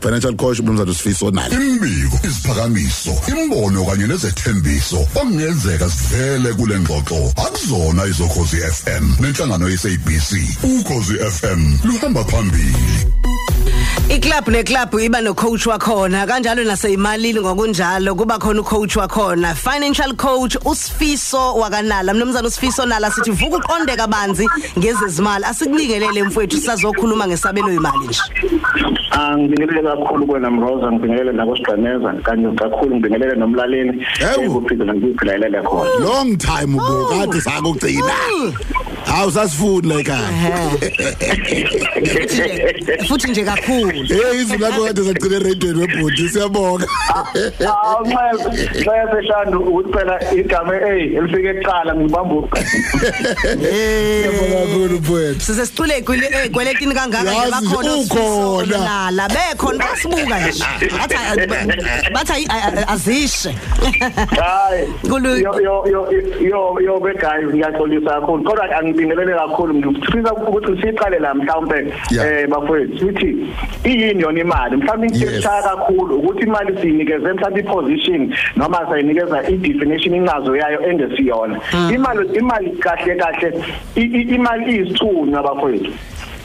financial coach umnumzana usifiso nalo imbiko isiphakamiso imbono kanye nezethembiso okungenzeka sivele kule ngxoxo. Akuzona izokhozi FM nenhlangano yeSABC ukhozi FM luhamba phambili. Iclub neclub iba no coach wakhona kanjalo naseyimalini ngokunjalo kuba khona ucoach wakhona. Financial coach usifiso wakanala. Mnumzana usifiso nala sithi vuka uqonde kabanzi ngezezimali asikunikelele mfowethu sisazokhuluma ngesabelo imali nje. Angibingelele kakhulu kwena Mroza ngibingelele nakusigqemeza kanye kakhulu ngibingelele nomlaleli. Ewu. ukuphila ngikuphilalele khona. Long time ubo kade sakugcina. Hawu sasifuni la ekhaya futhi nje futhi nje kakhulu hey izwi lakho kade sagcina radio webhodi siyabonga Awunxese bese shando ukuthi phela igama A elifike eqala ngibamba siyabonga kakhulu mfowethu size sicule igwele egweletini kangaka nje Yazi bakhona nje, uSifiso ukhona. nala bekhona basibuka nje bathi bathi ayi- ayi- azishe hayi Kulu- yo yo yo yo yo be guys ngiyaxolisa kakhulu kodwa angibingelele kakhulu. Ngifisa ukuthi siqale la mhlawumbe eh bafowethu sithi iyini yona imali? Mhlawumbe Yes. ngiyashaya kakhulu ukuthi imali siyinikeze mhlawumbe iposition noma sayinikeza i-definition incazo yayo engesiyona imali imali kahle kahle imali iyisithunywa bafowethu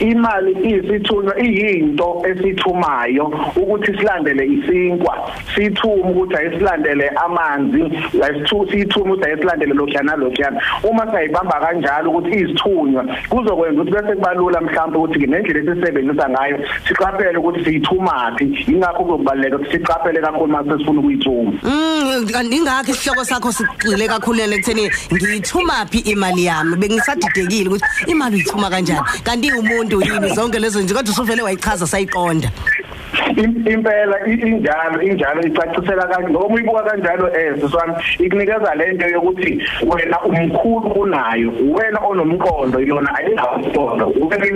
imali iyisithunywa iyinto esithumayo ukuthi silandele isinkwa. Sithume ukuthi ayisilandele amanzi ayisithu sithume ukuthi ayisilandele lokhuyana lokhuyana uma sayibamba kanjalo ukuthi iyisithunywa kuzokwenza ukuthi bese kubalula mhlawumbe ukuthi ke nendlela esisebenzisa ngayo siqaphele ukuthi siyithumaphi. Ingakho kuzobaleka ukuthi siqaphele kakhulu mase sifuna ukuyithuma. Mm kanti ingakho isihloko sakho sigcile kakhulu ekutheni ngiyithumaphi imali yami. Bengisadidekile ukuthi imali uyithuma kanjani. Kanti umuntu yini zonke lezo nje kodwa usuvele wayichaza sayiqonda. Im- impela i- injalo injalo icacisela kanje ngoba uyibuka kanjalo eh siswami ikunikeza lento yokuthi wena umkhulu kunayo wena onomqondo yona ayinawumqondo wena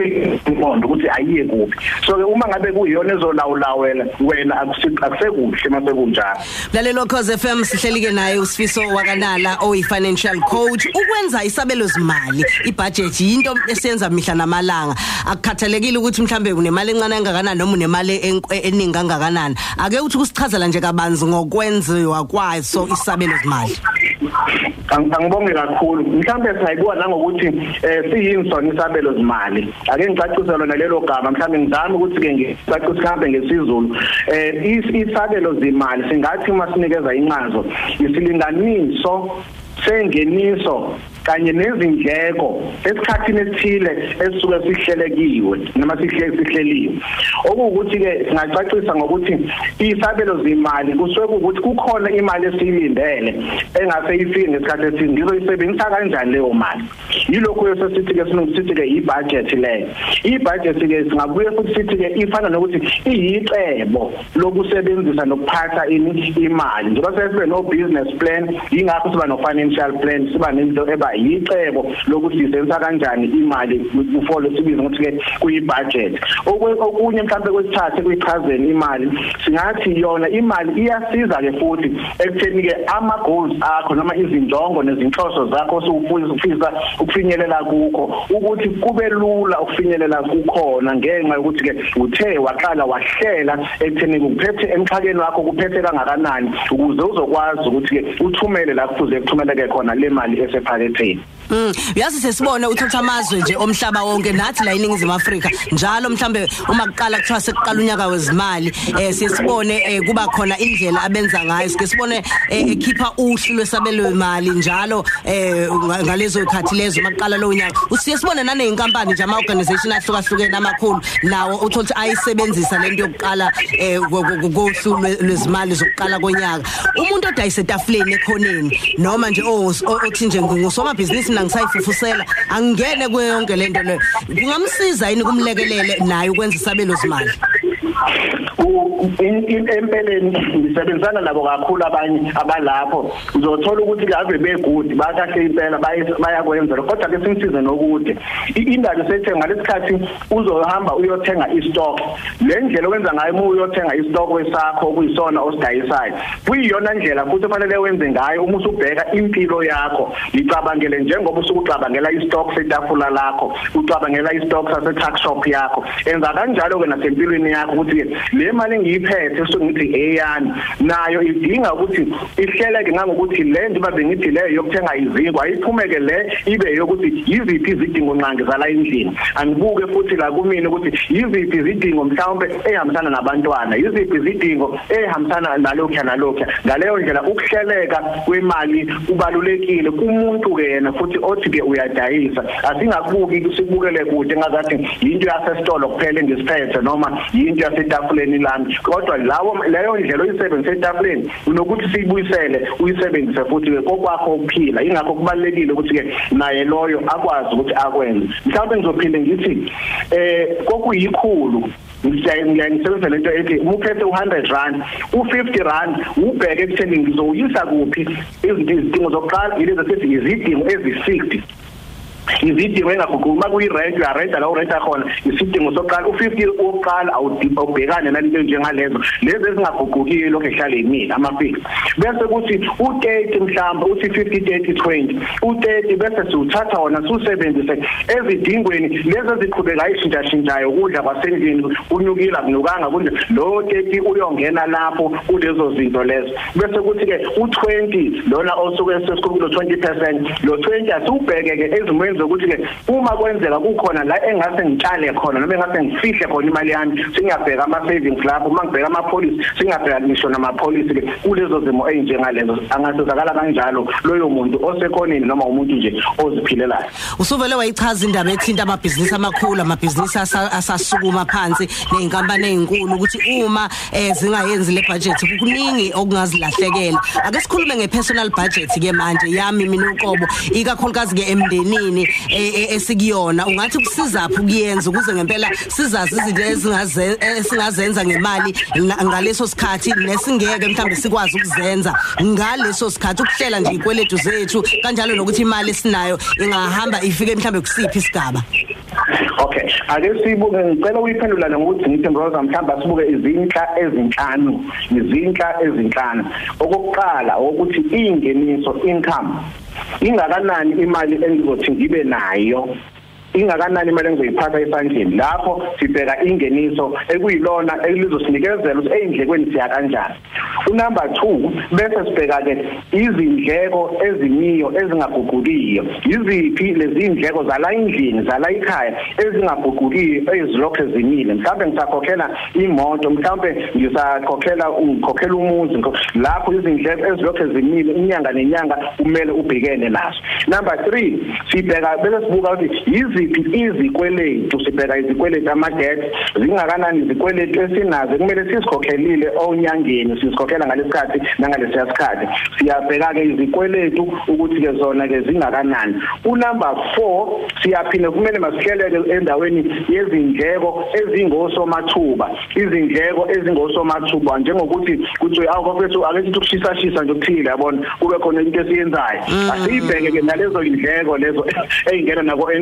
umqondo ukuthi ayiye kuphi. So ke uma ngabe kuyiyona ezolawulawela wena akusi- akusekuhle mase kunjalo Lalelo Cause FM sihleli ke naye uSifiso wakanala oyi financial coach. Ukwenza isabelo zimali ibudget into esenza mihla namalanga. Akukhathalekile ukuthi mhlambe unemali encane kangakanani noma unemali enk- eningi kangakanani. Ake uthi kusichazela nje kabanzi ngokwenziwa kwaso isabelo zimali Ang- angibonge kakhulu. Mhlambe sayibuka nangokuthi eh siyini sona isabelo zimali ake ngicacisele lona lelo gama. Mhlambe ngizame ukuthi ke ngicacise sihambe ngesizulu. Eh is- isabelo zimali singathi uma sinikeza incazo isilinganiso sengeniso kanye nezindleko esikhathini esithile esisuke sihlelekiwe noma sihle sihleliwe. Okuwukuthi ke singacacisa ngokuthi isabelo zimali kusuke ukuthi kukhona imali esiyilindele engase ifike ngesikhathi esithile ngizoyisebenzisa kanjani leyo mali? Yilokho esesithi ke sithi ke i-budget leyo i-budget ke singabuye futhi sithi ke ifana nokuthi iyicebo lokusebenzisa nokuphatha ini imali. Njengoba sesibe no business plan ingakho siba no financial plan siba nento eba yicebo lokuthi sisebenzisa kanjani imali kufolo sibiza ukuthi ke kuyi budget okunye mhlawumbe kwesithathe kuyichazeni imali singathi yona imali iyasiza ke futhi ekutheni ke ama goals akho noma izinjongo nezinhloso zakho usufisa ukufinyelela kukho ukuthi kube lula ukufinyelela kukhona ngenxa yokuthi ke uthe waqala wahlela ekutheni kuphethe emxhakeni wakho kuphethe kangakanani ukuze uzokwazi ukuthi ke uthumele la kufuze kuthumeleke khona le mali esephaketheni Mm. Uyazi sesibone uthatha amazwe nje omhlaba wonke nathi la eningizimu Afrika njalo mhlambe uma kuqala kuthiwa sekuqala unyaka wezimali eh sesibone eh kuba khona indlela abenza ngayo. Sike sibone eh, ekhipha uhlu lwesabelo imali njalo eh nga- ngalezo ikhathi lezo makuqala lo nyaka. Usiye sibone nane inkampani nje ama organization ahlukahlukene amakhulu nawo uthola ukuthi ayisebenzisa lento yokuqala eh kohlu lwezimali zokuqala konyaka. Umuntu odayise etafuleni ekhoneni noma nje os- o- othi nje ngusoma business mina ngisayifufusela. Angingene kuyo yonke lento le. Kungamsiza yini kumlekelele naye ukwenza isabelo zimali? U- in- in- empeleni ngisebenzana nabo kakhulu abanye abalapho. Uzothola ukuthi ave begudi bakahle impela bayakwenza kodwa ke simsize nokude indaba sethe ngalesikhathi uzohamba uyothenga istock. Le ndlela okwenza ngayo uma uyothenga istock wesakho kuyisona osidayisayo kuyiyona ndlela futhi kufanele wenze ngayo uma usubheka impilo yakho. Icabangele njengoba usukucabangela istock setafula lakho ucabangela istock sase tuck shop yakho. Enza kanjalo ke nasempilweni yakho. Ukuthi ke le mali imali engiyiphethe esuke ngithi eyani nayo idinga ukuthi ihleleke ngangokuthi le nto babe ngithi le yokuthenga izinto ayiphumeke le ibe yokuthi yiziphi izidingo nqangi zala endlini. Angibuke futhi la kumina ukuthi yiziphi izidingo mhlawumbe ehambisana nabantwana yiziphi izidingo ehambisana nalokho nalokho ngaleyo ndlela ukuhleleka kwemali kubalulekile kumuntu ke yena futhi othi ke uyadayisa. Asingakubuki sikubukele kude ngazathi into yasesitolo kuphela engisiphethe noma into yasetafuleni lami. Kodwa lawo leyo ndlela oyisebenzisa etafuleni unokuthi siyibuyisele uyisebenzise futhi ke kokwakho ukuphila. Ingakho kubalekile ukuthi ke naye loyo akwazi ukuthi akwenze. Mhlawumbe ngizophinde ngithi eh kokuyikhulu ngiyanisebenzisa lento ethi uphethe u100 rand u50 rand ubheke ekutheni ngizoyisa kuphi izinto izidingo zokuqala yilezi ethi izidingo ezi60 izidingo engaguquki uma kuyirent uyarenta la urenta khona. Isidingo sokuqala u50 oqala awubhekane nalento njengalezo. Lezi ezingaguqukiyo lokho ehlala emini ama fix bese kuthi u30 mhlamba uthi 50 30 20 u30 bese siwuthatha wona siusebenzise ezidingweni. Lezi eziqhubeka ishintsha shintshayo ukudla kwasendlini unyukile akunukanga kunje. Lo 30 uyongena lapho kulezo zinto lezo. Bese kuthi ke u20 lona osuke sesikhulu 20% lo 20 asubheke ke ezimweni zokuthi ke uma kwenzeka kukhona la engase ngitshale khona noma engase ngifihle khona imali yami singabheka ama savings lapho. Uma ngibheka ama policy singabheka ngisho nama policy ke kulezo zimo ezinjengalezo angasizakala kanjalo loyo muntu osekhoneni noma umuntu nje oziphilelayo. Usuvele wayichaza indaba ethinta amabhizinisi amakhulu amabhizinisi asasukuma phansi nezinkampani ezinkulu ukuthi uma zingayenzi le budget kuningi okungazilahlekela. Ake sikhulume ngepersonal budget ke manje yami mina uqobo ikakhulukazi ke emndenini. Esikuyona. Ungathi kusizaphi ukuyenza ukuze ngempela sizazi izinto ezingazenza ngemali ngaleso sikhathi nesingeke mhlambe sikwazi ukuzenza ngaleso sikhathi. Ukuhlela nje ikweletu zethu kanjalo nokuthi imali esinayo ingahamba ifike mhlambe kusiphi isigaba? Okay ake sibuke ngicela uyiphendula ngokuthi ngithi Mroza mhlamba sibuke izinhla ezinhlanu izinhla ezinhlanu. Okokuqala ukuthi ingeniso income ingakanani imali engizothi ngibe nayo? Ingakanani imali engizoyiphatha esandleni lapho sibheka ingeniso ekuyilona elizosinikezela ukuthi ezindlekweni siya kanjani? Unumber 2 bese sibheka ke izindleko ezimiyo ezingaguqukiyo. Yiziphi lezi indleko zala endlini zala ekhaya ezingaguqukiyo ezilokho ezimile mhlawumbe ngisakhokhela imoto mhlawumbe ngisakhokhela ukhokhela umuzi lapho izindleko ezilokho ezimile inyanga nenyanga kumele ubhekene nazo. Number 3 sibheka bese sibuka ukuthi yizi yiziphi izikweletu sibheka izikweletu ama-debt zingakanani izikweletu esinazo? Kumele sizikhokhelile onyangeni sizikhokhela ngalesikhathi nangalesiya sikhathi. Siyabheka-ke izikweletu ukuthi-ke zona-ke zingakanani. Unumber four siyaphinde kumele masihleleke endaweni yezindleko ezingosomathuba. Izindleko ezingosomathuba njengokuthi kuthiwe awu bafethu ake sithi ukushisa shisa nje okuthile yabona? Kube khona into esiyenzayo. Asiyibheke ke nalezo indleko lezo eyingena nako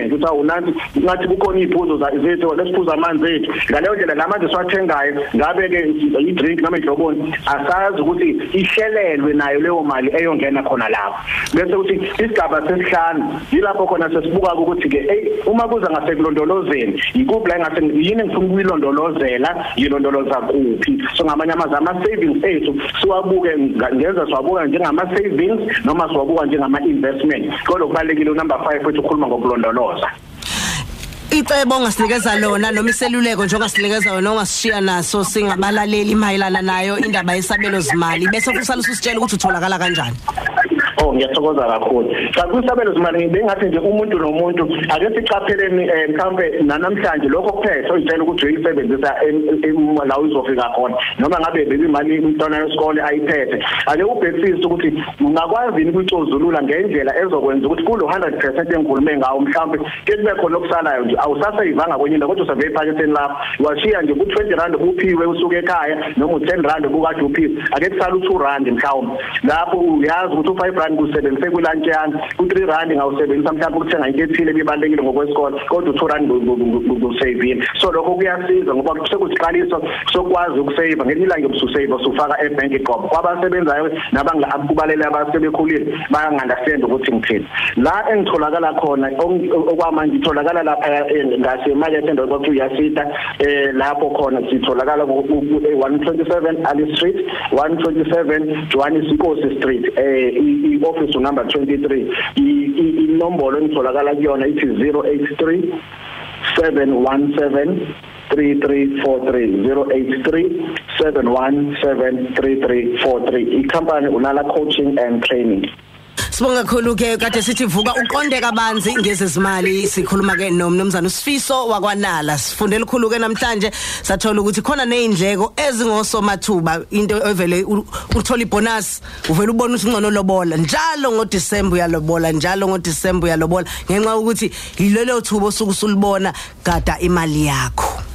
entertainment ukuthi awunanti ngathi kukhona iziphuzo zethu lesiphuza amanzi ethu. Ngaleyo ndlela lamanje siwathengayo ngabe ke i drink noma idloboni asazi ukuthi ihlelelwe nayo leyo mali eyongena khona lapho. Bese ukuthi isigaba sesihlanu yilapho khona sesibuka ukuthi ke hey uma kuza ngasekulondolozeni ikuphi la ngase yini ngifuna ukuyilondolozela yilondoloza kuphi? So ngamanye amazwi ama savings ethu siwabuke ngenza siwabuka njengama savings noma siwabuka njengama investment kodwa kubalekile number 5 wethu ukhuluma ngokulondoloza. Icebo ongasinikeza lona noma iseluleko nje ongasinikeza yona ongasishiya naso singabalaleli mayelana nayo indaba yesabelo zimali bese kusala usitshela ukuthi utholakala kanjani. Oh ngiyathokoza kakhulu. Cha kwisabelo zimali bengathi nje umuntu nomuntu ake sicapheleni mhlambe nanamhlanje lokho kuphela oyitshela ukuthi uyisebenzisa la uzofika khona. Noma ngabe bebimali umntwana wesikole ayiphethe. Ake ubhekisise ukuthi ungakwazi ukuyicozulula ngendlela ezokwenza ukuthi kulo 100% engikhulume ngawo mhlambe ke kube khona okusalayo nje. Awusasayivanga kwenye into kodwa usabe ephaketheni lapho. Washiya nje ku20 rand kuphiwe usuke ekhaya noma u10 rand kukade uphiwe ake kusala u2 rand mhlawumbe. Lapho uyazi ukuthi u5 rand kusebenzise kulantshana u3 rand ngawusebenzisa mhlawumbe ukuthenga into ethile ebibalekile ngokwesikole kodwa u2 rand kusavile so lokho kuyasiza ngoba sekusiqaliso sokwazi ukusave ngelinye ilanga ususave usufaka ebank iqobo kwabasebenzayo nabangakubalele abasebekhulile bayangandastand ukuthi ngithini. La engitholakala khona okwamanje ngitholakala lapha ngase market endawo kwakuthiwa uyasita eh lapho khona sitholakala ku 127 Ali Street 127 Johannesburg Street eh i office number 23 inombolo engitholakala kuyona ithi 083 717 3343 083 ikhampani unala coaching and training. Sibonga kakhulu ke kade sithi vuka uqonde kabanzi ngezezimali sikhuluma ke nomnumzana uSifiso wakwanala. Sifunde likhulu ke namhlanje. Sathola ukuthi khona neindleko ezingosomathuba. Into evele uthola ibonus. Uvela ubona ukuthi ungcono lobola. Njalo ngoDecember uyalobola njalo ngoDecember uyalobola. Ngenxa ukuthi yilelo thubo osuku sulibona gada imali yakho.